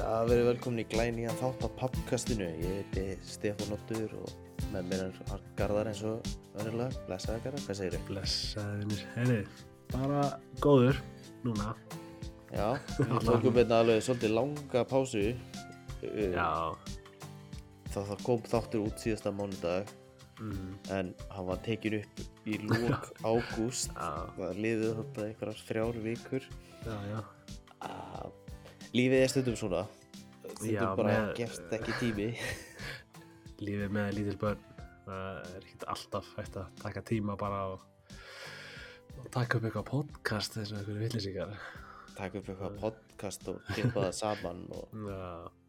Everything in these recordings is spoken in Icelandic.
Já, verið velkomin í glæni að þátt á pappkastinu. Ég heiti Stefán Óttur og með mér er Garðar eins og önnulega. Blessaði Garðar, hvað segir þau? Blessaði mér, heyri, bara góður núna. Já, við tókum hérna alveg svolítið langa pásu. Uh, Já, Það, kom þáttur út síðasta mánudag mm, en hann var tekin upp í lók ágúst. Það liðið þetta einhverjar þrjár vikur. já, já, Uh, lífið er stundum svona. Já, bara með- gefst ekki tími. lífið með lítil börn, það er ekki alltaf hægt að taka tíma bara og, og taka upp eitthvað podcast eins og einhverju villisíkar. Takk upp eitthvað podcast og kippa það saman og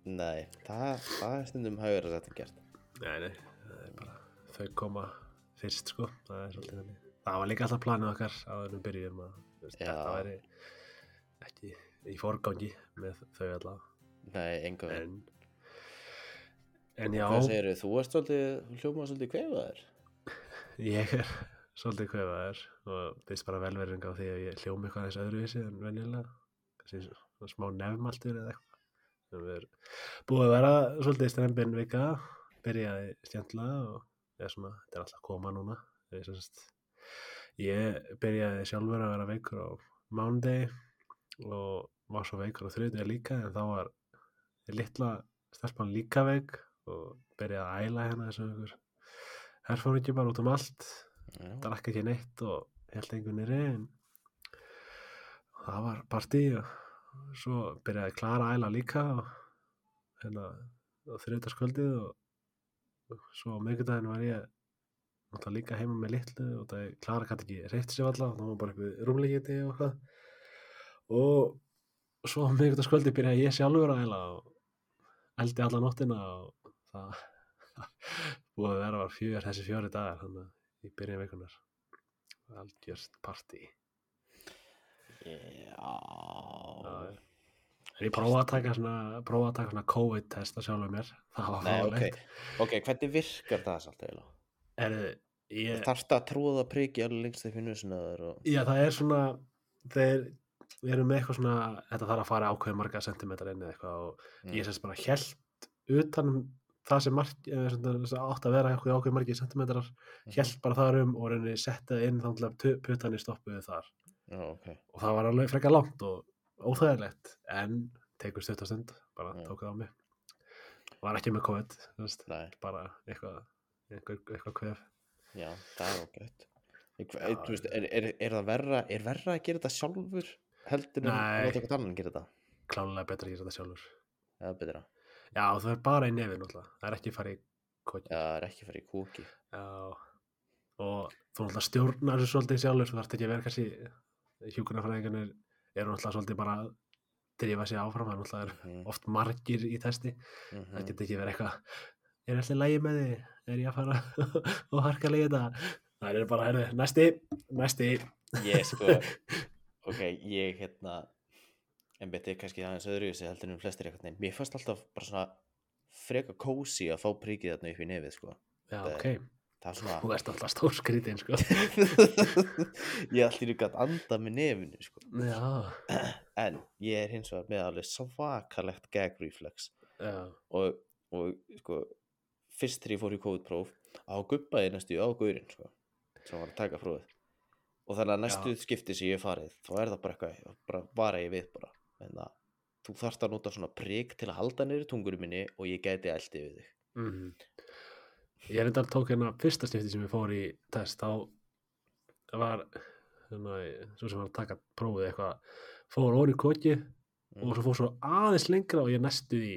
Nei, það, það er stundum hægur að þetta gert. nei, nei, það er bara, þau koma fyrst sko, það er svolítið þannig. Það var líka alltaf planið okkar en við byrjum að þetta væri ekki í forgangi með þau allavega. Nei, enga. En, en já, Hvað segir þú? Þú ert svolítið, þú hljómaður svolítið kvefaður. ég er svolítið kvefaður og finnst bara velverðing á því að ég hljómi eitthvað aðeins öðruvísi en venjulega. Smá nefnmaltur eða eitthvað. Við erum búið að vera svolítið strempin vika, byrjaði stjæntlega og svona, þetta er alltaf að koma núna. Ég, sem sagt, ég byrjaði sjálfur að vera veikur á mándegi og var svo veikur á þriðið líka en þá var litla stelpan líka veik og byrjaði að æla hérna þessu ykkur herfóringi bara út um allt. Já, drakk ekki neitt og held einhvern nýri en það var partí og svo byrjaði Klara að æla líka og hérna á þriðdaskvöldið og, og svo á miðgudaginn var ég náttúrulega líka heima með litlu og það Klara gæti ekki reyft sér alla það var bara eitthvað rúmleikiti og hvað og svo á miðgudagskvöldið byrjaði ég sjálfur að æla og eldi alla nóttina og það búið að vera var fjör þessi fjóri dagar þannig að í byrjun vikunar algjörst partí. Já. en ég prófa að taka svona prófa að taka svona COVID-test að sjálfur mér. Það var fáleitt Ok, hvernig virkar það samt eiginlega? er, ég, Þarfst að trúða priki alveg lengst í nusinaður og... já, það er svona þeir við erum með eitthvað svona þetta þarf að fara ákveðið marga sentimetrar inn eða eitthvað og Mm. ég sérst bara held utan um það sem marg, eh, átt að vera ákveðið margi sentimetrar Mhm. held bara þar um og reyni settið inn til að putanir stoppuðu þar Já, ok. og það var alveg frekar langt og óþægilegt en tekur stutt að stund bara Já. tók það á mig var ekki með COVID bara eitthvað eitthvað, kvef já, það er okkur. Er, er, er það verra, er verra að gera þetta sjálfur heldur en að láta eitthvað annan gera þetta? klálega betra að gera þetta sjálfur er betra. já það er bara í nefin alltaf það er ekki að fara í kóki Já, það er ekki að fara í kúki. já. og þú náttúrulega stjórnar þessu svolítið sjálfur þú þarft ekki að vera kannski hjúkunarfræðingarnir eru náttúrulega svolítið bara að drífa sig áfram það er náttúrulega Mm. oft margir í testi Mm það getur ekki verið eitthvað er alltaf lægi með þig, er ég að fara og harka leið þetta það er bara, herðu, næsti, næsti Ég sko, ok, ég hérna en betið kannski aðeins öðru þessi heldur en flestir eitthvað. Mér fannst alltaf bara svona freka kósi að fá príkið þarna upp í nefið sko. já, Það ok, Það er þú svona ert alltaf stór skrítin sko. ég allir líka að anda með nefinu sko. já, en ég er hins vegar með alveg svakalegt gag reflex já, og, og sko fyrst þegar ég fór í COVID-próf á guppaði næstu á gaurinn sko, sem var að taka prófið og þannig að næstu skipti sem ég hef farið þá er það bara eitthvað, bara vara ég við bara. En að þú þarft að nota svona prik til að halda niður tungurum minni og ég gæti eldi við þig. Mm ég er enda tók hérna fyrsta stifti sem ég fór í test þá var hérna, svo sem var að taka prófið eitthvað fór orði kóki Mm. og svo fór svo aðeins lengra og ég næstu í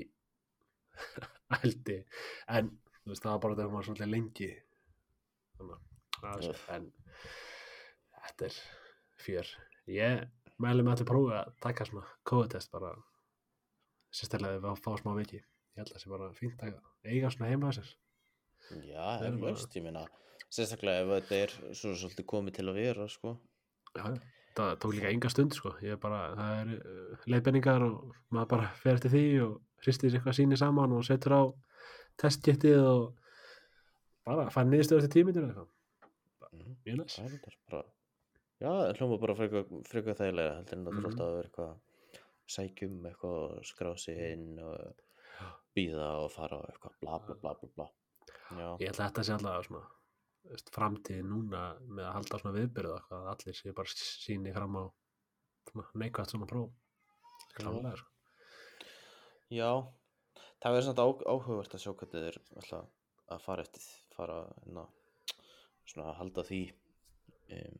ældi en þú veist, það var bara þegar maður svolítið lengi. Þannig að en þetta er fjör ég mæli með allir prófi að taka svona COVID-test bara sérstaklega ef við fá smá viki ég held að það sé bara fínt að eiga svona heima sér Já, Það er eflaust, ég meina sérstaklega ef þetta er svona svolítið komið til að vera sko. Já, það tók líka enga stund sko. ég er bara, það er uh, leiðbenningar og maður bara fer eftir því og hristir eitthvað síni saman og setur á testgetið og bara fær niðurstöð eftir tímitur eða eitthvað Mhm. mjög næs Já, hljóma bara frekar þægilega heldur en það Mhm. þurft að vera eitthvað sækjum eitthvað og skrá sig inn og býða og fara og eitthvað bla bla bla bla bla. Já, Ég held að þetta sé alltaf svona veist, framtíð núna með að halda svona viðbyrðu að allir sé bara síni fram á svona neikvægt svona próf. Klálega sko. já. Það verður á, áhugavert að sjá hvernig þeir ætla að fara eftir fara hérna svona að halda því um,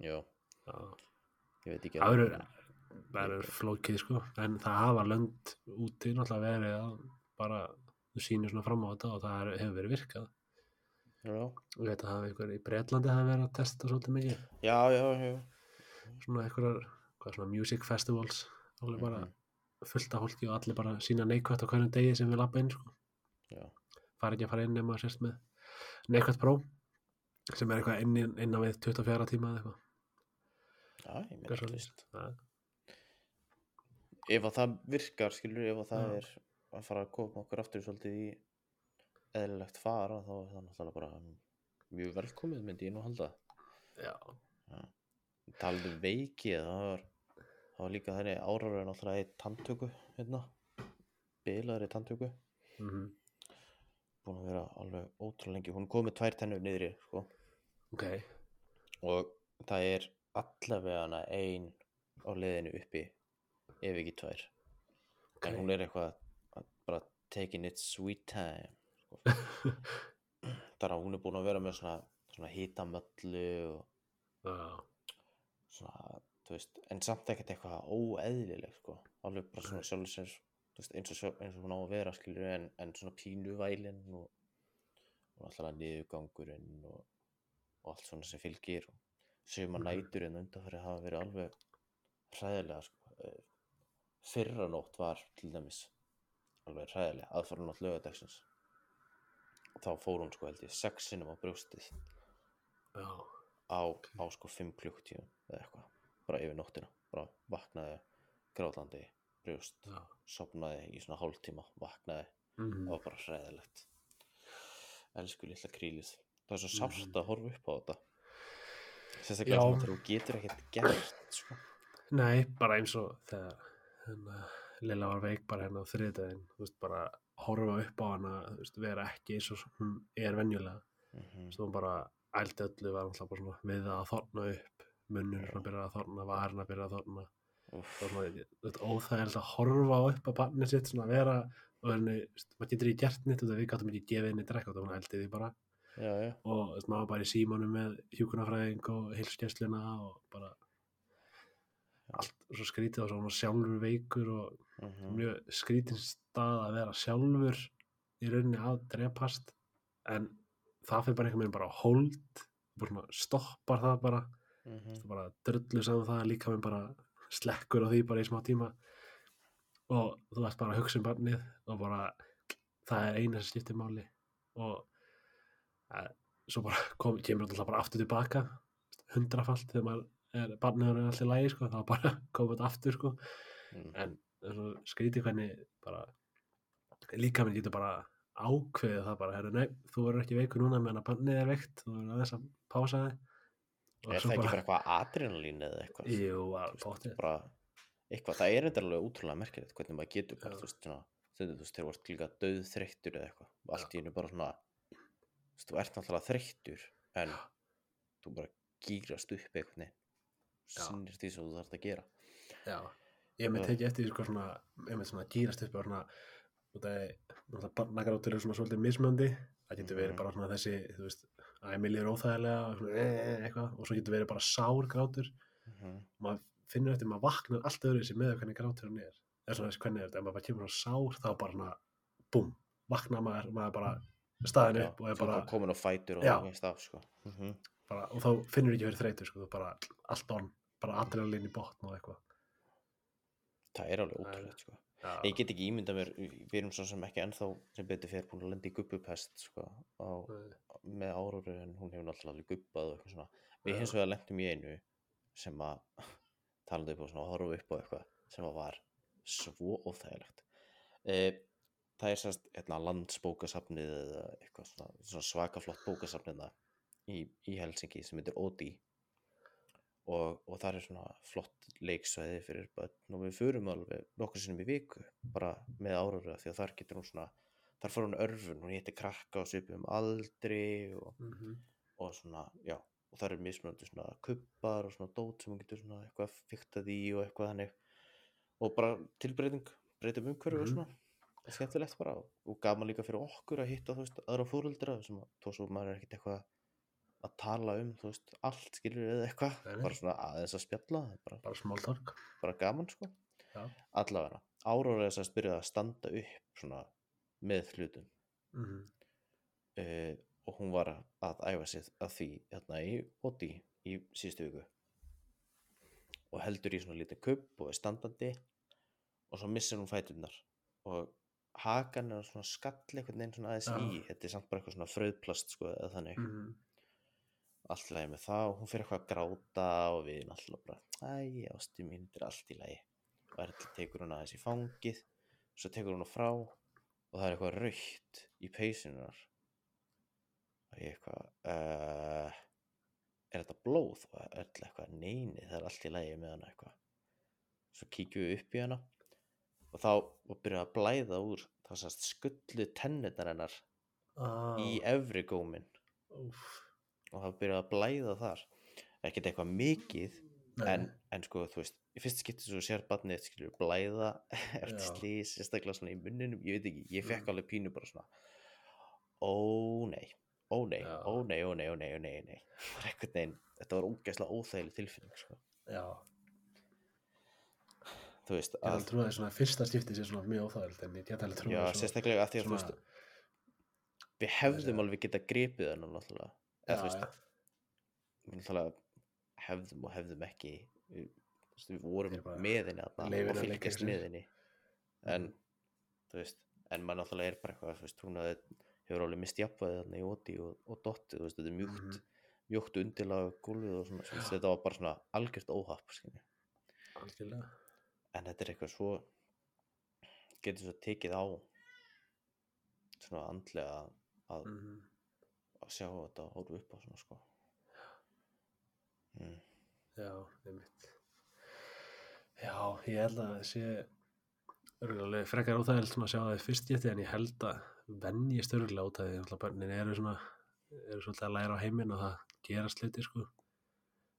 já, ég veit ekki Það verður flókið sko. En það hafa lönd úti náttúrulega verið að bara þú sýnir svona fram á þetta og það hefur verið virkað. Já, og það hafa einhver í Breitlandi hafa verið að testa svolítið mikið. Já, já, já. svona einhverjar hvað svona music festivals. Alveg bara Mhm. fullt af fólki og allir bara sína neikvægt á hverjum degi sem við lappa inn sko. já. fara ekki að fara inn nema sérst með neikvægt próf sem er eitthvað inn, inn á við 24 tíma eða eitthvað já, ég meina, þú veist. Ef að það virkar skilur, ef að það er að fara að koma okkur aftur svolítið í eðlilegt fara þá er það náttúrulega bara mjög velkomið myndi ég nú halda. Já. talað um veiki það var, það var líka þenni áraður náttúrulega í tanntöku hérna. Bilaður í tanntöku. Mm búin að vera alveg ótrúlega lengi. Hún kom með tvær tennur niðri sko. ok. Og það er allavega ein á leiðinu uppi ef ekki tvær Ok. en hún er eitthvað að bara taking it sweet time sko. þar að hún er búin að vera með svona, svona hitamöllu og Já. svona, veist, en samt ekkert eitthvað óeðlileg, sko, alveg bara svona veist, eins og, eins og hún á að vera, skilur, en, en svona pínu vælinn og, og alltaf niðurgangurinn og, og allt svona sem fylgir og suma Mhm. nætur en undanfæri hafa verið alveg hræðilega, sko, Eh, fyrra nótt var til dæmis alveg hræðilega, aðfara nótt lögadagsins þá fór hún, sko, held ég, sex sinnum á brjóstið Já. á, á sko 5 klukktíum eða eitthvað, bara yfir nóttina bara vaknaði grátlandi brjóst, Já. sopnaði í svona hálftíma, vaknaði Mm það var bara hræðilegt elsku litla krílið það er svo Mhm. sárt að horfa upp á þetta. Sérstaklega þegar þú getur ekkert gert sko. Nei, bara eins og þegar hérna, Lilla var veik bara hérna á þriðdæðin þú bara horfa upp á hana þú veist, vera ekki eins og hún er venjulega. Mm þú veist, hún bara ældi öllu var alltaf bara svona við að þorna upp munnur svona byrjað að þorna, varin að byrja að þorna. Og þú veist, óþægilegt að horfa upp á barnið sitt svona að vera og þú veist, maður getur ekki gert nýtt við gáttum ekki gefið henni drekka og hún ældi því bara já, já, og veist, maður bara í símanum með hjúkunarfræðing og heilskessluna og bara allt svo skrítið og svo sjálfur veikur og mhm, mjög skrítin stað að vera sjálfur í rauninni að drepast. En það fyrir bara einhvern veginn bara hold. Bara stoppar það bara. Mhm, það bara drullu saman það líka með bara slekkur á því bara í smá tíma. Og þú ert bara að hugsa um barnið og bara það er eina sem skiptir máli. Og svo bara kom, kemur alltaf bara aftur tilbaka hundrafalt þegar maður er barnið er alltaf lægi sko, þá bara komið þetta aftur sko. Mhm. en svo skrítið hvernig bara líka minn getur bara ákveðið það bara, herru, nei, þú verður ekki veikur núna meðan að bannið er veikt, þú verður aðeins að pása Og er það ekki bara eitthvað adrenalín eða eitthvað? Jú, bóttið bara eitthvað, það er eitthvað útrúlega merkilegt hvernig maður getur bara, þú veist, þegar þú ert líka döð þreyttur eða eitthvað, allt í hennu bara svona þú ert náttúrulega þreyttur en þú bara gýrast upp Já. sinnir því sem þú þarfst að gera. Já, ég með tekið eftir sko svona, ég með svona gýrast upp og svona, því barnagrátur er svona svolítið mismöndi það getur verið Mhm. bara svona þessi þú veist, að Emilí er óþægilega og svona, e, e, eitthvað, og svo getur verið bara sár grátur. Mhm. maður finnur eftir, maður vaknar allt öðru sem með hvernig grátur hann er. Er svona þessi hvernig er þetta, ef maður bara kemur svona sár þá bara svona, búm, vaknar maður maður bara staðin upp og er bara, komin á fætur og Já. það veist af sko. mm bara og þá finnur ekki fyrir þreytu sko, bara allt on, bara adrenalín í botn og eitthvað. Það er alveg Það ótrúlegt sko. Ég get ekki ímyndað mér, við erum svo sem ekki ennþá sem betur fyrir búin að lenda í gubbupest sko, á, með áróru en hún hefur náttúrulega alveg og svona. Við hins vegar lendum í einu sem að talandi upp og svona horfa upp á eitthvað sem að var svo óþægilegt. E, það er sérst hérna, landsbókasafnið eða eitthvað svona, svona svaka flott bókasafnið í, í Helsingi sem heitir Odi og, og það er svona flott leiksvæði fyrir börn og við förum alveg nokkur sinnum í viku bara með árúra því að þar getur hún svona þar fór hún örfun, hún hittir krakka á svipum aldri og, Mhm. og svona, já, og það eru mismunandi svona kubbar og svona dót sem hún getur svona eitthvað fiktað í og eitthvað þannig og bara tilbreyting breytum umhverju og Mhm. svona er skemmtilegt bara og gaman líka fyrir okkur að hitta þú veist, aðra fóreldra sem að þó svo maður er ekkert eitthvað að tala um, þú veist, allt skilur eða eitthvað, bara svona aðeins að spjalla bara, bara smáltork bara gaman sko. Já. Allavega, Áróra þess að byrja að standa upp svona með hlutum. Mhm. uh, og hún var að, æfa sig að því hérna í Oti í síðustu viku. Og heldur í svona lítið kubb og er standandi. Og svo missir hún fæturnar. Og hakan er svona skall einhvern veginn svona aðeins í. Þetta er samt bara eitthvað svona fröðplast sko eða þannig. Mhm. allt í lagi með það og hún fyrir eitthvað að gráta og við náttúrulega bara æ, ástu mín, þetta er allt í lagi. Og Erla tekur hún aðeins í fangið svo tekur hún hún frá og það er eitthvað raukt í peysunar og ég eitthvað uh, er þetta blóð? Og Erla eitthvað, neini, það er allt í lagi með hana eitthvað. Svo kíkjum við upp í hana og þá og byrja að blæða úr það sannst skullu tennirnar hennar ah, í efri góminn úf. og það byrjaði að blæða þar ekkert eitthvað mikið en, en sko þú veist í fyrst skipti svo sér barnið skilur blæða eftir slís, sérstaklega svona í munninum ég veit ekki, ég fekk Mm. alveg pínu bara svona ó nei ó nei, ó nei, ó nei, ó nei, ó nei, ó nei. Einhvern veginn, þetta var ógæslega óþægileg tilfinning sko. já þú veist ég að, trúa því svona fyrsta skipti sé svona mjög óþægild en ég get alveg trúa já, svona, sérstaklega að því að þú veist við hefðum alveg getað gripið hennar náttúrulega. Eða þú veist, við náttúrulega hefðum og hefðum ekki við, veist, við vorum Þeir bara með henni þarna leyfa henni og að fylgjast sér. með henni. En þú veist, en maður náttúrulega er bara eitthvað þú veist, hún hafði, hefur alveg mist jafnvæði þarna í Oti og, og Dotti þú veist, þetta er mjúkt, Mhm. mjúkt undirlag gólfið og svona, þetta var bara svona algjört óhapp algjörlega en þetta er eitthvað svo getur svo tekið á svona andlega að, Mhm. að sjá þetta og horfa upp á svona sko mm. Já, einmitt. Já, ég held að það sé örgulega frekar óþægild svona að sjá það fyrst geti en ég held að venjist örgulega óþægið þannig að börnin eru svona eru svolítið að læra á heiminn og það gerast hluti sko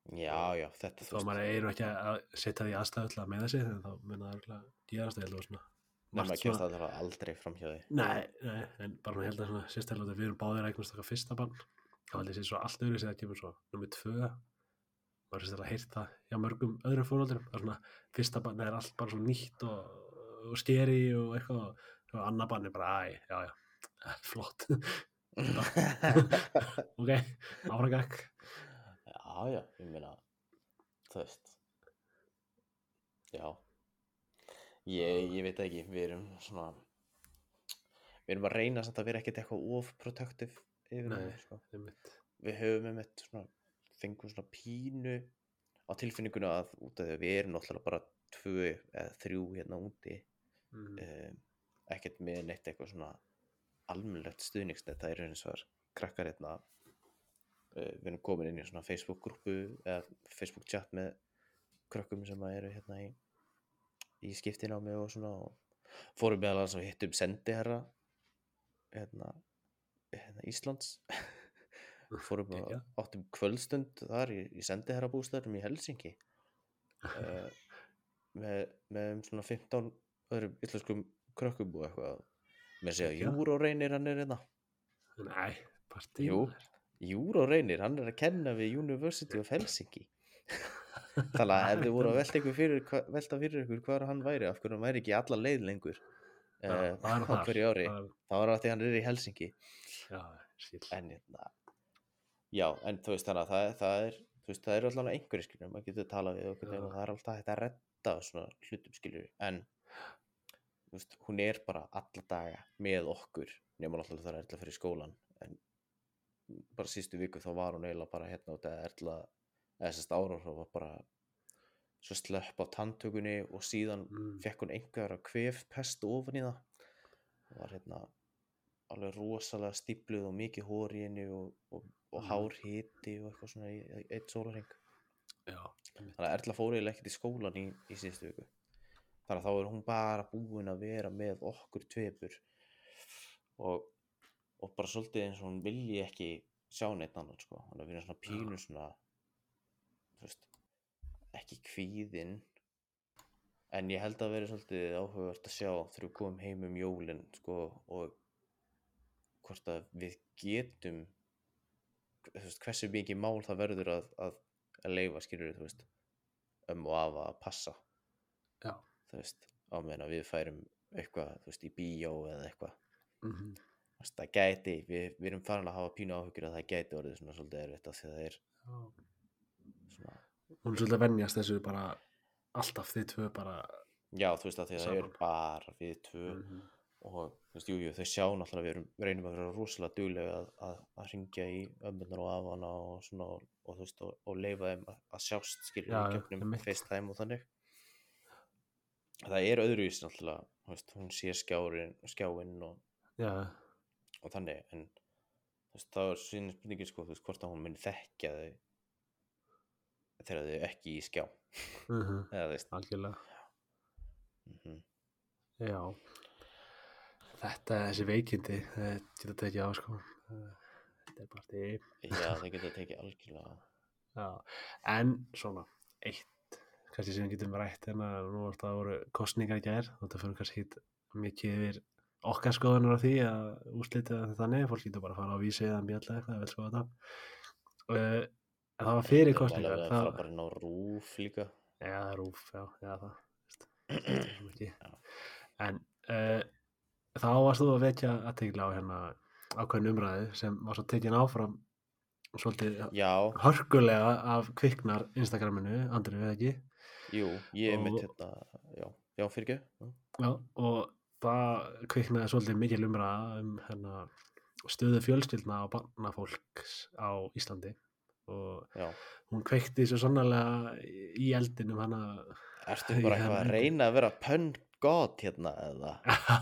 já, já, þetta þá maður er ekki að setja því aðstæðu að meða sig en þá mun það örgulega gerast og ég held að svona margt að kemst að það aldrei fram hjá því. Nei, nei, en bara ég held að svona sérstaklega við erum báðir að eignast okkar fyrsta bann þá held ég sé svo allt öðru sem það kemur svo nummið tvö. Maður sérstaklega heyrt það hjá mörgum öðrum fóröldurum það er svona, fyrsta bann er allt bara svona nýtt og, og skeri og eitthvað og svo annar bann er bara, æ, já, já flott. Ok, áfragak já, ég meina þú veist já ég, ég veit það ekki, við erum svona við erum að reyna samt að vera ekkert eitthvað of protective yfir Nei. henni, sko. einmitt. við höfum einmitt svona fengum svona pínu á tilfinninguna að út af því að við erum náttúrulega bara tvö eða þrjú hérna úti mm. um, ekkert með neitt eitthvað svona almennlegt stuðningsnett það eru eins og krakkar hérna við erum komin inn í svona Facebook grúpu eða Facebook chat með krökkum sem að eru hérna í í skiptinámi og svona og fórum meðal annars og hittum sendiherra hérna, hérna Íslands fórum Geggjað. áttum kvöldstund þar í, í sendiherra bústæðum í Helsingi uh, með, með um svona 15 öðrum íslenskum krökkum og eitthvað með segja Geggjað. Júró reynir hann er hérna Nei, partí Jú. Júró reynir, hann er að kenna við University of Helsingi þannig að ef þið voru að velta, fyrir, velta fyrir ykkur hvað hann væri af hverju hann væri ekki alla leið lengur? Já, uh, er á hverju ári? Það er- þá var það því hann er í Helsingi Já, en hérna já, en þú veist þannig að það, það er þú veist, það eru alltaf einhverju skiljum maður getur talað við okkur það er alltaf hægt að redda svona hlutum skiljum en veist, hún er bara alla daga með okkur nema náttúrulega það er alltaf fyrir skólan bara sístu viku þá var hún eiginlega bara hérna út eða erla eða sérst ára þá var bara svo slöpp á tanntökunni og síðan Mm. fekk hún einhverja kvefpest ofan í það það var hérna alveg rosalega stípluð og mikið hór í henni og, og, og Mm. hár hiti og eitthvað svona í, eitt einmitt. þannig að Erla fór eiginlega ekkert í skólan í, í síðustu viku þannig að þá er hún bara búin að vera með okkur tveipur og, og bara svolítið eins og hún vilji ekki sjá neitt annan sko. þannig að við erum svona pínu svona veist, ekki kvíðin en ég held að vera svolítið áhugavert að sjá þegar við komum heim um jólin sko, og hvort að við getum veist, hversu mikið mál það verður að, að, að leifa skilur þú veist um og afa að passa Já. þú veist, á meðan að við færum eitthvað, þú veist, í bíó eða eitthvað. Þú veist, það gæti, við, við erum farin að hafa pínu áhugjur að það gæti orðið svona svolítið erfitt af því að það er svona Hún er svolítið að venjast þessu bara alltaf þið tvö bara já, þú veist, af því að það er bara við tvö Mhm. og þú veist, jú, jú, þau sjá náttúrulega við erum, reynum að vera rosalega duglega að, að, að ringja í ömmunar og afana og svona og, og þú veist, og, og leifa þeim að, að sjást skilur Já, í einmitt. FaceTime og þannig það er öðruvísi náttúrulega, þú veist, hún sé skjárin, skjáinn og, Já, og þannig, en þú veist, það er síðan spurningin sko, þú veist, hvort að hún muni þekkja þau þegar þau ekki í skjá. Mhm, eða þú veist. Algjörlega. Mm Já. Þetta, þessi veikindi þetta geta tekið á sko. Þetta er bara því já, þau geta tekið algjörlega Já, en svona eitt, kannski sem við getum rætt en að nú er það voru kostningar í gær og þetta fyrir kannski mikið yfir okkar skoðunar á því að úslitið þannig, fólk getur bara að fara á vísi eða mjöla eitthvað, vel skoða þetta uh, það var fyrir kostningar það það, fara bara inn á rúf líka. Já, það er úf, já, já það það en uh, þá varst þú að vekja aðtegla á hérna ákveðin umræðu sem var svo tekin áfram svolítið já, hörkulega af kviknar Instagraminu, Andri, við ekki? Jú, ég er mitt hérna já, já, fyrir ekki Já, og það kviknaði svolítið mikil umræða um hérna, stöðu fjölskyldna og barnafólks á Íslandi. Og já, hún kveikti svo sannlega í eldinum hana ertu Ég bara eitthvað að reyna að vera pönn gott hérna eða?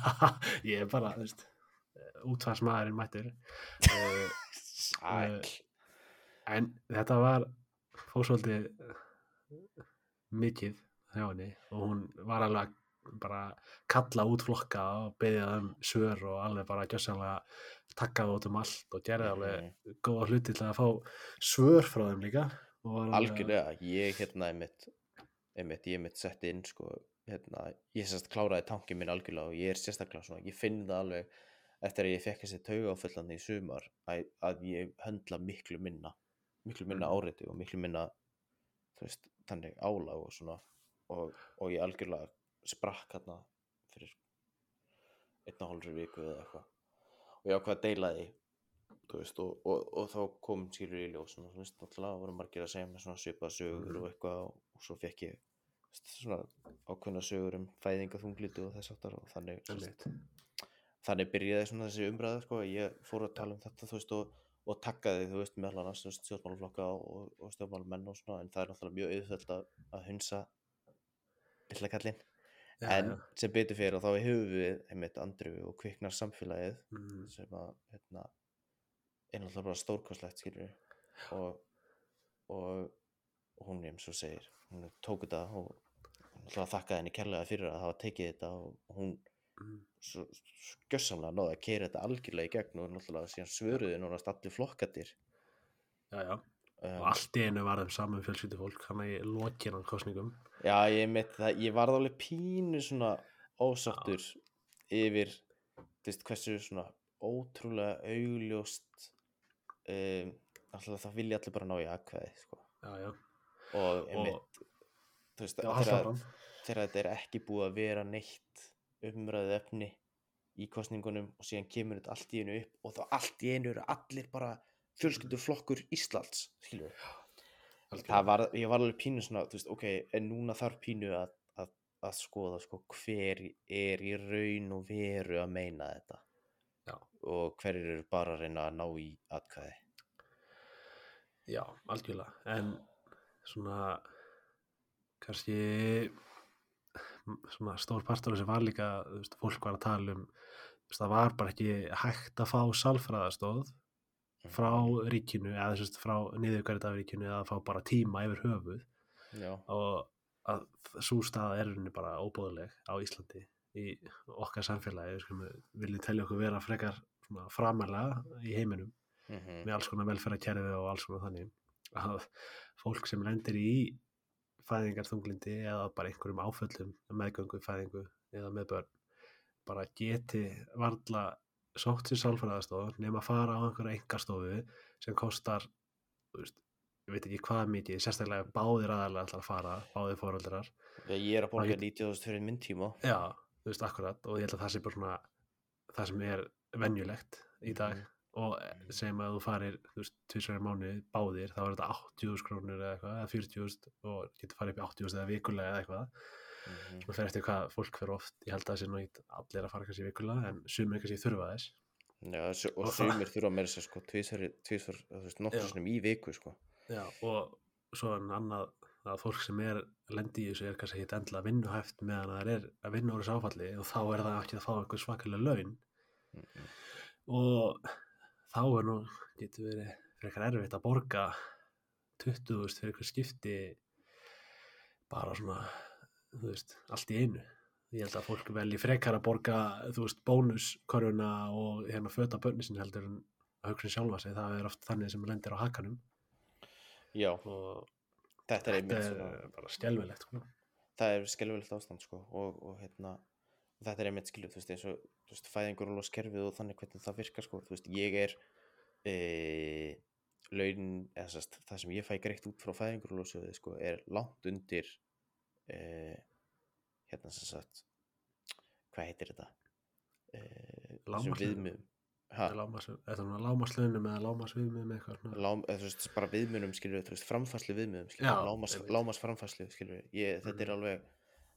Ég er bara, þú veist útfarsmaðurinn mættur. Uh, sæl en þetta var eh, mikið hjá henni og hún var alveg bara kalla út flokka og beðja um svör og alveg bara gjössanlega takkaði út um allt og gerði alveg Mhm. góða hluti til að fá svör frá þeim líka algjörlega, ég hérna einmitt, einmitt, ég einmitt sett inn sko, hérna, ég sérst kláraði tankin minn algjörlega og ég er sérstaklega svona ég finn það alveg eftir að ég fekk þessi tauga áföllandi í sumar að, að ég höndla miklu minna miklu minna Mhm. áreiti og miklu minna þú veist, þannig álag og svona og, og ég algjörlega sprakk hérna fyrir einn og hálfri viku eða eitthvað. Og ég ákvað að deila því veist, og, og, og þá kom skilur í ljós svona, þú veist, náttúrulega voru margir að segja með svona svipað sögur Mhm. og eitthvað og, og svo fekk ég veist, svona ákveðna sögur um fæðinga þunglitu og þess aftar og þannig þannig byrjaði svona þessi umræða sko, ég fór að tala um þetta þú veist, og, og takkaði, þú veist, þú veist, stjórnmálaflokka og, og stjórnmálamenn og svona, en það er náttúrulega mjög auðvöld að, hunsa illa kallinn Já, en já. sem betur fyrir og þá hefur við einmitt andru og kviknar samfélagið Mm, sem að hérna, er náttúrulega bara stórkostlegt skilur og, og, og hún eins og segir hún tók þetta og þakkaði henni kærlega fyrir að hafa tekið þetta og hún mm, svo skjössamlega náði að keira þetta algjörlega í gegn og náttúrulega síðan svöruði núna allir flokkatir já, já. Og um, allt í einu var þeim saman fjölskyldu fólk hann í lokinan kostningum já ég mitt það ég varð alveg pínu svona ósáttur yfir þú veist hversu svona ótrúlega augljóst um, alltaf það vilja allir bara ná í aðkvæði sko. já, já, og og einmitt þú veist, já, þegar, þetta er ekki búið að vera neitt umræðu efni í kostningunum og síðan kemur þetta allt í einu upp og þá allt í einu eru allir bara fjölskylduflokkur Íslands skilur það var, ég var alveg pínu svona veist, ok, en núna þarf pínu að, að, að skoða sko hver er í raun og veru að meina þetta. Já. og hverjir eru bara að reyna að ná í atkvæði. Já, algjörlega, en svona kannski svona stór partur þessu var líka, veist, fólk var að tala um veist, það var bara ekki hægt að fá salfræðastóð frá ríkinu eða þú veist, frá niðurgærið af ríkinu eða að fá bara tíma yfir höfuð já, og að svo staða er henni bara óbúðuleg á Íslandi í okkar samfélagi. Við viljum telja okkur vera frekar framalega í heiminum mhm, með alls konar velferðarkerfi og alls konar þannig að fólk sem lendir í fæðingarþunglindi eða bara einhverjum áföllum meðgöngu, fæðingu eða með börn bara geti varla sótt sér sálfræðastof nema að fara á einhverja engastofu sem kostar veist, ég veit ekki hvað mikið sérstaklega báðir aðalega ætlar að fara báðir fóröldrar ég er að borga Það 90.000 fyrir minn tíma. Já, þú veist, akkurat og ég held að það sé bara svona það sem er venjulegt í dag Mhm. og segjum að þú farir þú veist, tvisverja mánu báðir þá er þetta 80.000 krónur eða eitthvað eða 40.000 og getur farið upp í 80.000 eða vikulega eða eitthvað Mhm. og fer eftir hvað fólk fyrir oft ég held að það sé nú ekki allir að fara kannski vikulega en sumir kannski þurfa þess Já, og sumir þurfa meira sér sko tvísvar, nokkur sinnum í viku sko Já, og svo en annað að fólk sem er lendi í þessu er kannski ekki endla vinnuhæft meðan það er að vinna úr þessu áfalli og þá er það ekki að fá einhver svakalega laun Mhm. og þá er nú getur verið frekar erfitt að borga 20.000 fyrir einhver skipti bara svona þú veist, allt í einu. Ég held að fólk velji frekar að borga þú veist, bónuskorfuna og hérna föta börni sinni heldur en að hugsa um sjálfa sig, það er oft þannig sem lendir á hakanum. Já, og þetta er einmitt þetta svona er bara skelvilegt sko. það er skelvilegt ástand sko og, og hérna þetta er einmitt skilur, þú veist, eins og þú veist, fæðingur og skerfið og þannig hvernig það virkar sko, þú veist, ég er e, laun, eða sest, það sem ég fæ greitt út frá fæðingur og sko, er langt undir e, hérna sem sagt hvað heitir þetta? E, þessum viðmiðum. Ha, lámaslunum eða lámasviðmum eitthvað lám, þú veist, bara viðmiðum skilur, veist, framfæslu viðmiðum skilur, Já, lámas, lámas framfæslu skilur, ég, þetta er Mhm. alveg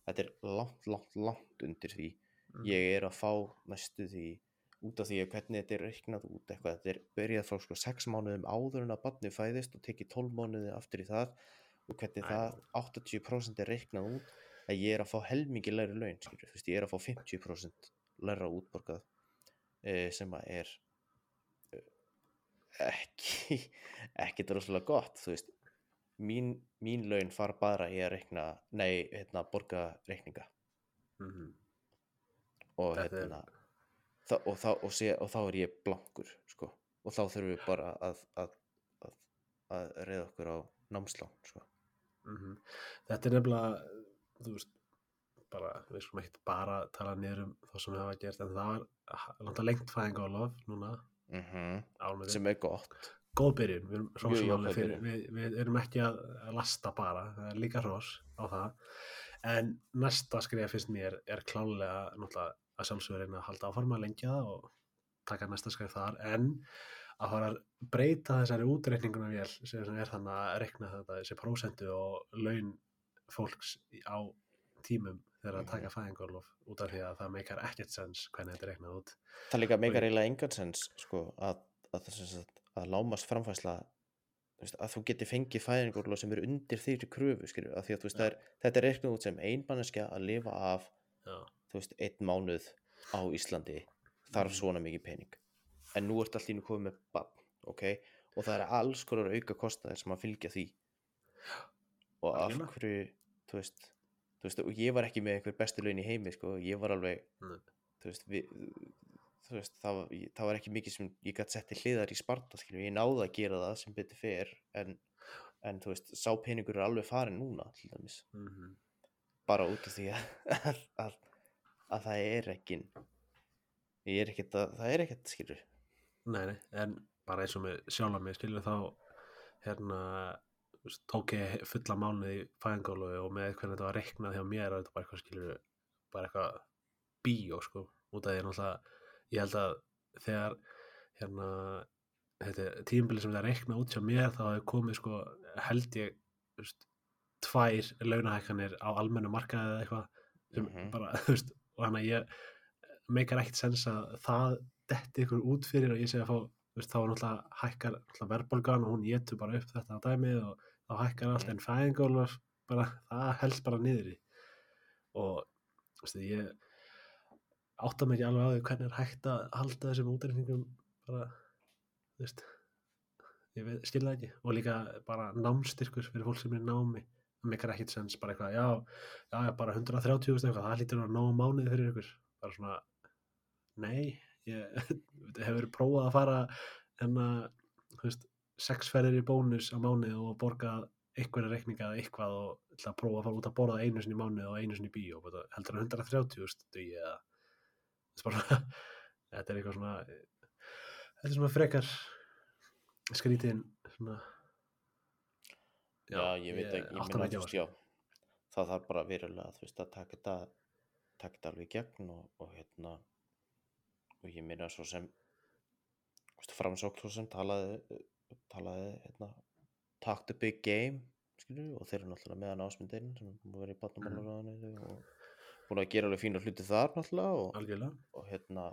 þetta er langt, langt, langt undir því. Mm. ég er að fá næstu því út af því að hvernig þetta er reiknað út eitthvað, þetta er byrjað frá sko 6 mánuðum áður en að barni fæðist og tekið 12 mánuði aftur í það og hvernig það 80% er reiknað út að ég er að fá helmingi læri laun skilur, veist, ég er að fá 50% læra útborgað e, sem að er e, ekki ekki droslega gott þú veist mín, mín laun fara bara í að reikna nei, hérna, borga reikninga Mhm. og Þetta er- hérna þá, og, þá, og, sé, og þá er ég blankur sko. og þá þurfum við bara að að, að, að reyða okkur á námslán sko. Mhm. Þetta er nefnilega, þú veist, bara, við skulum ekkert bara tala niður um þá sem við hafa gert, en það var langt lengt fæðingálof núna, mm ánum sem er gott. Góð byrjun, við erum jákvæð alveg fyrir, við, við erum ekki að að lasta bara, það er líka hrós á það, en næsta skrifa finnst mér er klálega að sjálfsögur reyna að halda áfram að lengja það og taka næsta skrif þar, en að fara að breyta þessari útreikninguna vel sem er þannig að rekna þetta þessi prósentu og laun fólks á tímum þegar að Mhm. taka fæðingarlof út af því að það meikar ekkert sens hvernig þetta er reknað út það líka meikar eiginlega engan sens sko, að, að, að, að lámast framfæsla að þú geti fengið fæðingurlóð sem er undir þýri kröfu skilur, að því að veist, það er, þetta er reiknað út sem einmanneskja að lifa af veist, einn mánuð á Íslandi þarf Mhm. svona mikið pening en nú ert allir komið með bann ok, og það er alls konar auka kostnaðir sem að fylgja því. Og af hverju þú veist, þú veist, og ég var ekki með einhver bestu laun í heimi, sko, ég var alveg Nei. þú veist, við, þú veist það, það var ekki mikið sem ég gæti sett til hliðar í sparta, skilur, ég náði að gera það sem betur fer, en en þú veist, sá peningur er alveg farin núna til dæmis, mhm. Bara út af því að, að, að, að það er ekki ég er ekkert að, það er ekkert skilur Nei, nei, en bara eins og með sjálf mig skilur þá hérna tók ég fulla mánuði í fæðingálofi og með hvernig þetta var reiknað hjá mér er þetta bara eitthvað skilur bara eitthvað bíó sko út af því náttúrulega ég held að þegar hérna tímbili sem þetta reiknað út hjá mér þá hefur komið sko held ég veist, tvær launahækkanir á almennu markaði eða eitthvað sem Mhm. bara, veist, og hann að ég meikar ekkert sens að það detti ykkur út fyrir og ég segi að fá veist, þá er náttúrulega hækkar náttúrulega verðbólgan og hún getur bara upp þetta á dæmi og þá hækkar allt Mhm. en fæðingólf bara, það helst bara niður í. Og veist, ég átta mig ekki alveg á því hvernig er hægt að halda þessum útreikningum bara, þú veist ég veit, skil það ekki. Og líka bara námstyrkur fyrir fólk sem er námi. Meikar ekkit sens, bara eitthvað, já, já, bara 130 eitthvað, það hlýtur að ná mánuði fyrir ykkur, bara svona, nei, ég hefur verið prófað að fara en að, þú veist, sex ferðir í bónus á mánuði og borga einhverja reikninga eða eitthvað og ætla að prófa að fara út að borða einu sinni í mánuði og einu sinni í bíó, heldur að 130 þú veist, dugi eða, þetta er eitthvað svona, þetta er svona frekar skrítinn, svona, Já, ég veit ekki, ég minna ekki þú veist, já, það þarf bara verulega, þú veist, að taka þetta, alveg í gegn og, og hérna, og ég minna svo sem, framsókn svo sem talaði, talaði, hérna, talk the big game, skilur, og þeir eru náttúrulega meðan ásmyndin sem vera í barnamálaráðinu og búin að gera alveg fína hluti þar náttúrulega og, og hérna,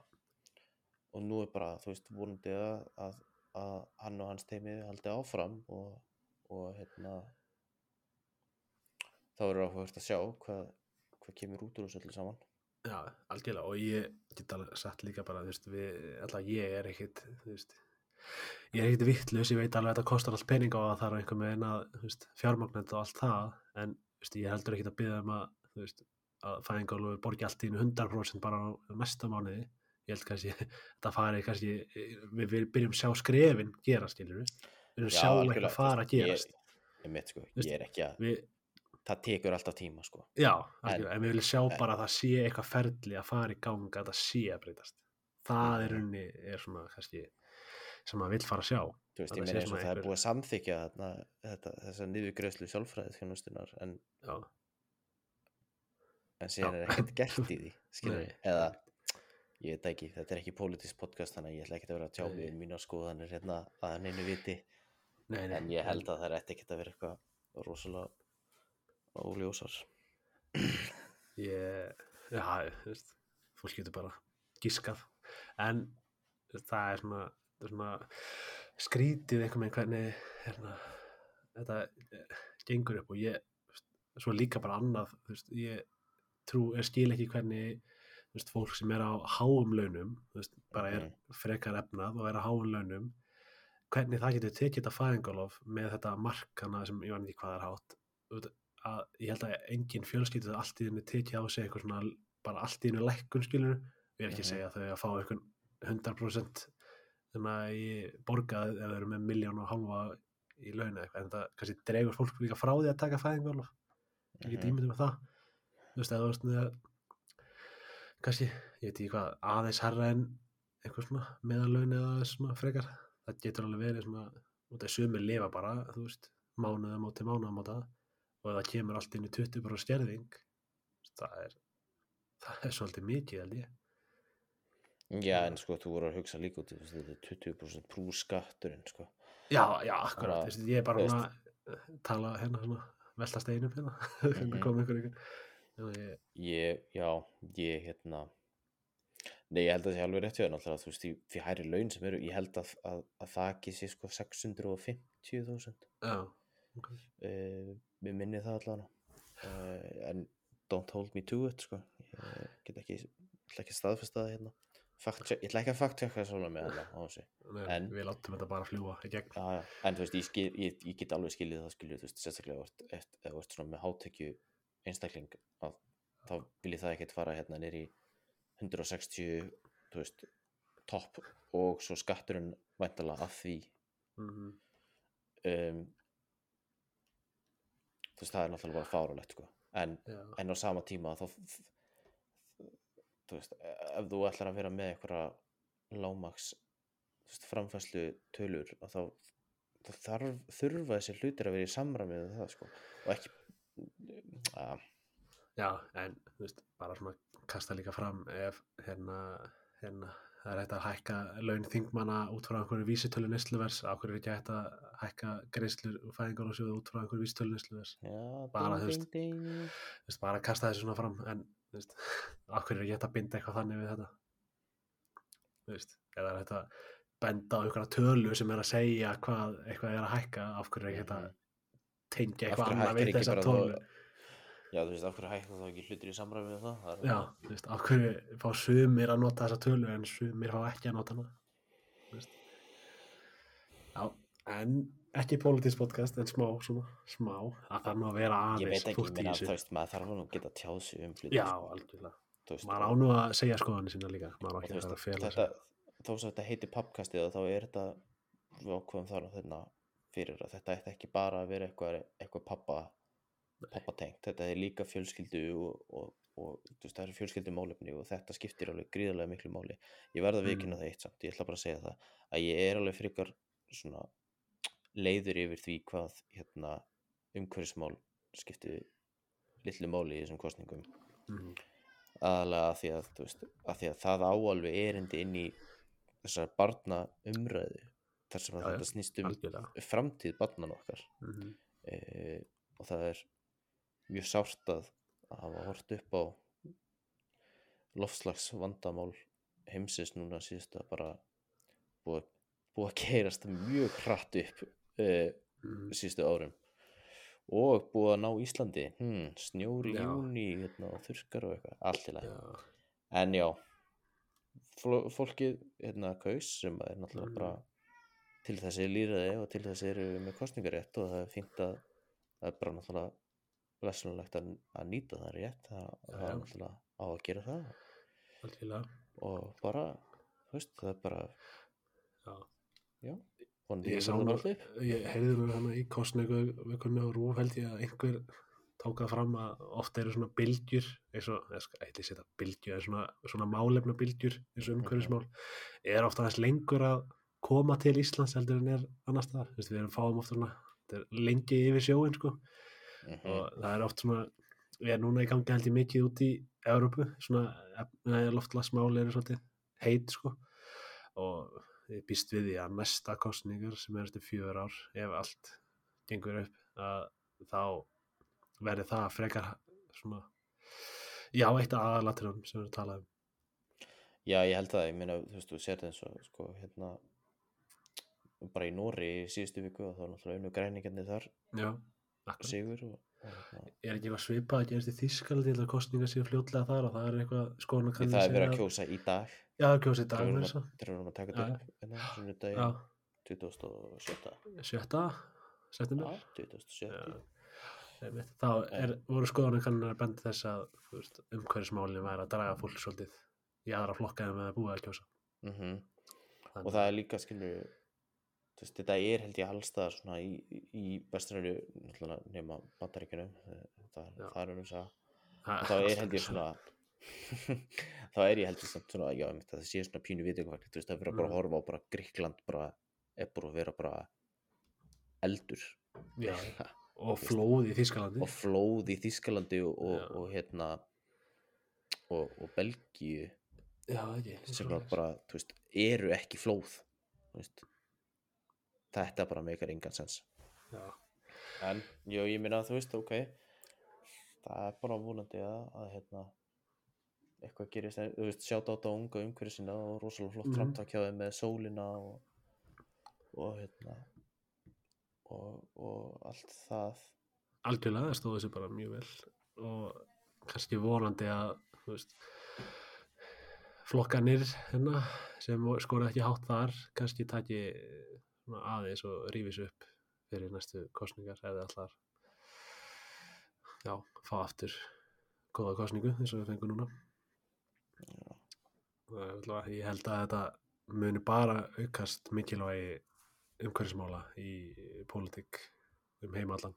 og nú er bara, þú veist, vonandi að, að, að hann og hans teimi haldi áfram og, og hérna þá verður áhugast að sjá hvað, hvað kemur út úr þessu öllu saman já, algjörlega, og ég get alveg sagt líka bara, þú veist, við, alltaf ég er ekkit, þú veist, ég er ekkit vittlaus, ég veit alveg að þetta kostar allt pening á að það er einhver með eina, þú veist, fjármagnend og allt það, en, þú veist, ég heldur ekkit að byggja um að, þú veist, að fæðingálu borgi allt í einu 100% bara á næsta mánuði, ég held kannski, þetta fari kannski, við, við byrjum sjá skrefin gera, skilur við, við erum að sjá algjörlega, eitthvað fara að gerast, ég, ég, mitt, sko, ég er ekki að við, það tekur alltaf tíma sko Já, algjörlega, en við viljum sjá bara að það sé eitthvað ferli að fara í gang að það sé að breytast. Það er Mhm. unni, er svona kannski sem maður vill fara að sjá. þú veist, Að ég meina eins og það er búið að samþykja þarna, þetta, þessa niðurgreðslu sjálfræðið þjónustunar en, Já, en síðan Já. er ekkert gert í því skilur Nei. eða ég veit ekki, þetta er ekki pólitísk podcast þannig að ég ætla ekki að vera að tjá Nei. um mínar skoðanir hérna að neinu viti nei, nei. en ég held að það er ekki að vera eitthvað rosalega óljósar Ég, já, þú veist, fólk getur bara gískað. En það er svona, það er svona skrítið einhvern veginn hvernig hérna, þetta eh, gengur upp. Og ég, svo líka bara annað, þú veist, ég trú, ég skil ekki hvernig þú veist, fólk sem er á háum launum þú veist, bara er frekar efnað og er á háum launum hvernig það getur tekið þetta fæðingalof með þetta markana sem ég var ekki hvað er hátt. Veit, að ég held að engin fjölskyldu allt í henni tekið á sig eitthvað svona bara allt í henni lækkun skilur ég er ekki að Mhm. segja að þau að fá eitthvað 100% þannig að ég borgaði ef þau eru með miljón og halva í launa eitthvað en það kannski dregur fólk líka frá því að taka get Mhm. ímyndið með það. Þú veist, eða þú veist með kannski, ég veit ekki hvað aðeins herra en eitthvað svona meðalaun eða svona frekar. Það getur alveg verið svona út af sumir lifa bara, þú veist mánuða móti mánuða móta og það kemur allt inn í 20% skerðing. Það er það er svolítið mikið held ég. Já en sko þú voru að hugsa líka út þetta er 20% prús skatturinn sko. Já, já, akkurat, veist, ég er bara þú svona að tala hérna svona velta steinum hérna, hérna einhver ykkur ég, ég, já, ég hérna nei, ég held að það sé alveg rétt þér náttúrulega, þú veist, því, því hærri laun sem eru ég held að, að, að það ekki sé sko 650.000 já, ok. Uh, mér minni það allavega. Uh, en don't hold me to it sko, ég get ekki ekki að staðfesta það hérna. Check, ég ætla ekki að fakt checka svona með það En- við látum þetta bara fljúa gegn. Já, já. en þú veist, ég, skil, ég, ég get alveg skilið það skilið, þú veist, sérstaklega ef þú ert- svona með hátekju einstakling að þá vil ég það ekkert fara hérna nýri 160 þú veist, topp og svo skatturinn væntalega að því. Mm um, þú veist, það er náttúrulega bara fáralegt sko. en, en á sama tíma þá þú veist, ef þú ætlar að vera með einhverja veist, framfæslu tölur þá, þarf, þurfa þessi hlutir að vera í samræmi við það sko. og ekki að, já, en þú veist, bara svona kasta líka fram ef hérna, hérna það er hægt að hækka laun þingmanna út frá einhverju vísitölu nesluvers af hverju er ekki hægt að hækka greiðslur og fæðingar og sjóðu út frá einhverju vísitölu nesluvers já, Bara, þú veist, bara kasta þessu svona fram. En þú veist, af hverju er ekki hægt að binda eitthvað þannig við þetta? Þú veist, eða er hægt að benda á einhverja tölu sem er að segja hvað eitthvað er að hækka? Af hverju er ekki hægt að tengja Af eitthvað annað við þessa tölu já, þú veist, af hverju hækkar þá ekki hlutir í samræmi við það, það Já, þú veist, af hverju fá sumir að nota þessa tölu en sumir fá ekki að nota hana? Þú veist. Já, en ekki politics podcast en smá, svona, smá. Að það nú að vera ég aðeins veit ekki, ég fúlt í meina, þessu. þú veist, maður þarf nú að geta tjáð sig um hluti. Já, algjörlega. Maður á og- nú að segja skoðanir sína líka maður á og ekki að þetta, þó sem þetta heitir pappkastið þá er þetta við ákveðum þar að þetta pappa pappatengt, þetta er líka fjölskyldu og, og, og veist, það eru fjölskyldu málefni og þetta skiptir alveg gríðarlega miklu máli ég verð að Mm. viðkynna það eitt samt, ég ætla bara að segja það að ég er alveg frekar svona leiður yfir því hvað hérna umhverfismál skipti litlu máli í þessum kostningum Mhm. aðalega að því að, veist, að því að það á alveg erindi inn í þessar barna umræðu þar sem já, þetta snýst um algjörlega framtíð barnan okkar Mhm. e, og það er mjög sárt að hafa hort upp á lofslags vandamál heimsins núna síðust að bara búið, búið að keirast mjög hratt upp Mhm. síðustu árum og búið að ná Íslandi hmm, snjóri Já. júni hérna, og þurrkar og eitthvað, allt í lagi já, en já fólkið hérna kaus sem er náttúrulega Mhm. bara til þessi líraði og til þessi eru með kostningarétt og það er fínt að það er bara náttúrulega lesunulegt að, að nýta það rétt það, það er náttúrulega á að gera það. Algjörlega. Og bara, veist, það er bara já. já, ég sá nú, alltaf ég heyrði nú hana í kostningu vikunni á Rúf held ég að einhver tók það fram að oft eru svona bylgjur eins og, ég skal eitthvað setja bylgjur en svona, svona málefna bylgjur eins og umhverfismál er ofta aðeins lengur að koma til Íslands heldur en er annars veist, við erum fáum ofta svona þetta er lengi yfir sjóin sko mm og það er oft svona við erum núna í gangi held ég mikið út í Európu, svona loftlagsmál eru svolítið heit sko. Og ég býst við því að næsta kostningar sem er eftir fjögur ár ef allt gengur upp að þá verði það frekar svona já, eitt af aðalatriðum sem við talaðum já, ég held það, ég meina, þú veist, þú sér það eins og sko, hérna bara í Nóri í síðustu viku og þá er náttúrulega unnu græningarnir þar. Já, akkurat sigur og, og hérna, er ekki eitthvað svipað að gerast í Þískaldi til að kostningar séu fljótlega þar og það er eitthvað skoðan því það er verið að kjósa í dag já, kjósa í dag þegar þess að- að taka þetta já. upp hérna, já, sunnudaginn 27. sjötta september Já, 27. Einmitt. þá er, voru skoðanir kannar að benda þess að þú veist, umhverfismálin væri að draga fólk svolítið í aðra flokka en við að búa að kjósa Mm Þannig, og það er líka skilur veist, þetta er held ég allstað svona í, í- náttúrulega nema bandaríkjunum það, Já. það er um þess að þá er held ég svona þá er ég held ég samt svona já, það sé svona pínu veist það er bara að Mm. horfa á bara Gríkland bara er bara að vera bara eldur. Já, og flóð í Þískalandi og flóð í Þískalandi og, og, og hérna og, og Belgíu. Já, ekki sem bara, bara veist, eru ekki flóð þú veist. Þetta bara meikar engan sens. Já, en já, ég minna þú veist, ok. Það er bara vonandi að, að hérna eitthvað gerist, en, þú veist, sjátt á þetta unga umhverju sinna og rosalega flott mm. framtak hjá þeim með sólina og, og hérna og, og allt það. Algjörlega, það stóð þessu bara mjög vel. Og kannski vonandi að þú veist flokkanir hérna sem skora ekki hátt þar kannski taki svona aðeins og rífis upp fyrir næstu kostningar eða allar já, fá aftur góða kostningu eins og við fengum núna. Það er ég held að þetta muni bara aukast mikilvægi umhverfismála í pólitík um heimallan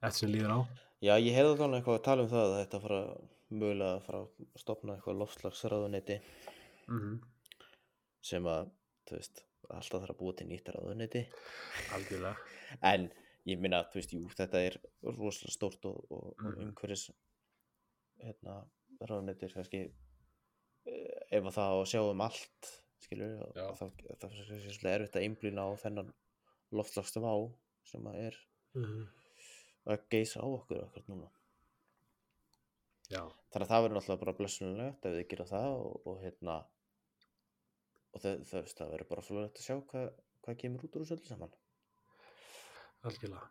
eftir sem líður á. Já, ég heyrði þannig eitthvað að tala um það að þetta fara mögulega að fara að stopna eitthvað loftslagsráðuneyti. Mm sem að, þú veist, alltaf þarf að búa til nýtt algjörlega. En ég minna, þú veist, jú, þetta er rosalega stórt og, og mm. Umhverfis hérna, ráðuneyti kannski eh, ef að það á að sjá um allt skilur, það er svolítið erfitt að einblýna á þennan loftslagsvá sem að er mm að geisa á okkur okkur núna. Já, þannig að það verður náttúrulega bara blessunulegt ef þið gera það og, og hérna og það, það, það verður bara flóðilegt að sjá hvað, hvað kemur út úr þessu öllu saman. Algjörlega.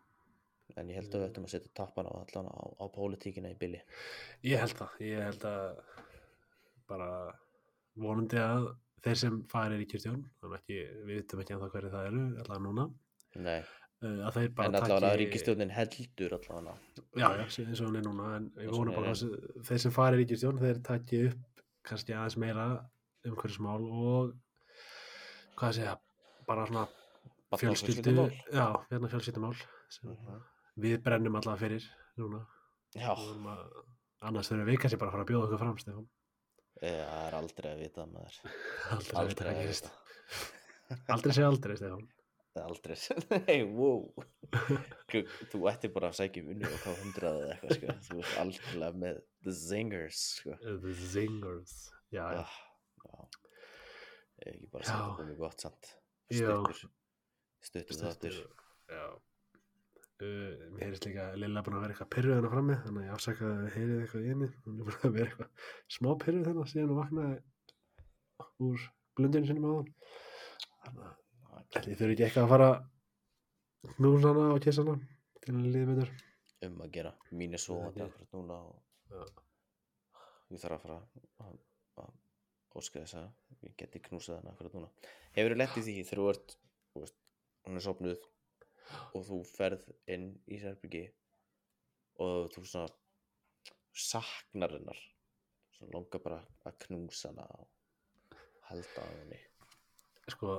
En ég held að við ættum að setja tappan á allan á, á pólitíkina í bili. Ég held það, ég held að bara vonandi að þeir sem farir í ekki, við veitum ekki að það hverju það eru allavega núna, nei, uh, að þeir bara en allavega að ríkistjórnin heldur allavega. Já, já, eins og hann er núna en ég hún bara að þeir sem fari ríkistjórn þeir taki upp kannski aðeins meira umhverfismál og hvað að segja bara svona fjölskyldu já, hérna fjölskyldumál sem Mhm. við brennum allavega fyrir núna. Að, annars þurfum við kannski bara að fara að bjóða okkur fram Stefán. Það er aldrei að vita maður. Aldrei, aldrei aldrei, að aldrei, vita. Aldrei segja aldrei Stefán. Aldrei nei, wow. Kluk, þú ætti bara að sækja um unni og hvað hundrað eða eitthvað sko. þú ert algjörlega með the zingers sko. the zingers. Já, já, ah, já Ég ekki bara Já. að þetta komið gott samt. Stuttur stuttur þáttur já. Uh, mér heyrist líka að Lilla búin að vera eitthvað pyrruð hennar frammi þannig að ég afsaka að heyrið eitthvað í henni. Hún er búin að vera eitthvað smá pyrruð þennan síðan hún vaknaði úr blundinu sinni með hann þannig að þið þurfi ekki eitthvað að fara að knúsa hana og kissa hana til henni líði betur. Um að gera. Mín er svo Það er ég. þarf að fara að, að óska þess að ég geti knúsað hana akkurat núna. Hefur þú lett í því þegar þú ert veist, hún er sopnuð og þú ferð inn í sérbyggi og þú svona saknar hennar svona langar bara að knúsa hana og halda á henni? Sko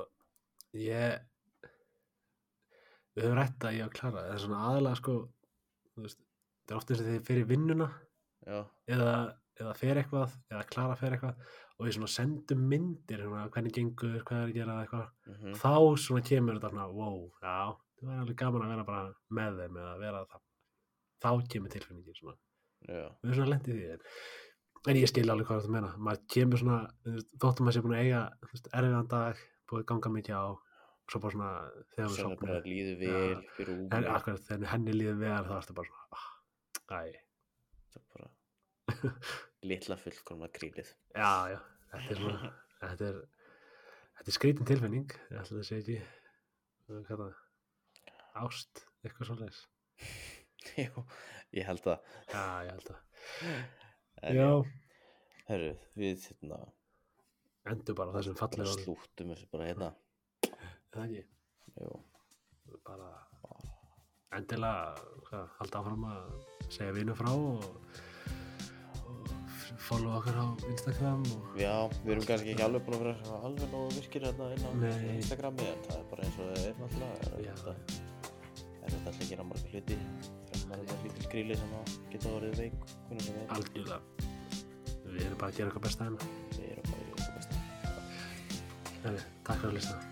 ég við höfum rætt að ég að klara það er svona aðalega sko veist, það er oft eins og þið fyrir vinnuna já, eða, eða fer eitthvað eða klara fer eitthvað og við svona sendum myndir svona, hvernig gengur, hvað er að gera eitthvað. Mm þá svona kemur þetta svona wow, já, það var alveg gaman að vera bara með þeim eða vera það. Þá kemur tilfinningin svona. Já, við erum svona lendið því en, ég skil alveg hvað þú meina. Maður kemur svona, þóttum maður sé búin að eiga erfiðan dag, búið ganga mikið á svo bara svona þegar við sopnum líður Já. vel fyrir þegar henni líður vel þá ertu bara svona ah, æ, það er bara litla fullkomna krílið já, já, þetta er svona þetta er, þetta er skrítin tilfinning ég ætla að segja ekki hvað það, ást eitthvað svoleiðis. Jú, ég held að já, ég held að já, herru, við hérna endur bara þessum fallega slúttum þessu bara hérna. Það ekki, Jú, bara endilega halda áfram að segja vinu frá og, follow okkur á Instagram og já, við erum kannski ekki alveg búin að vera alveg nógu virkir hérna inn á. Instagrami en það er bara eins og það er náttúrulega er þetta þetta alltaf að gera marga hluti þegar maður er með lítil gríli sem að geta orðið veik hvernig sem er, algjörlega. Við erum bara að gera okkar besta hérna. Við erum bara í okkur besta. Heri, takk fyrir að lista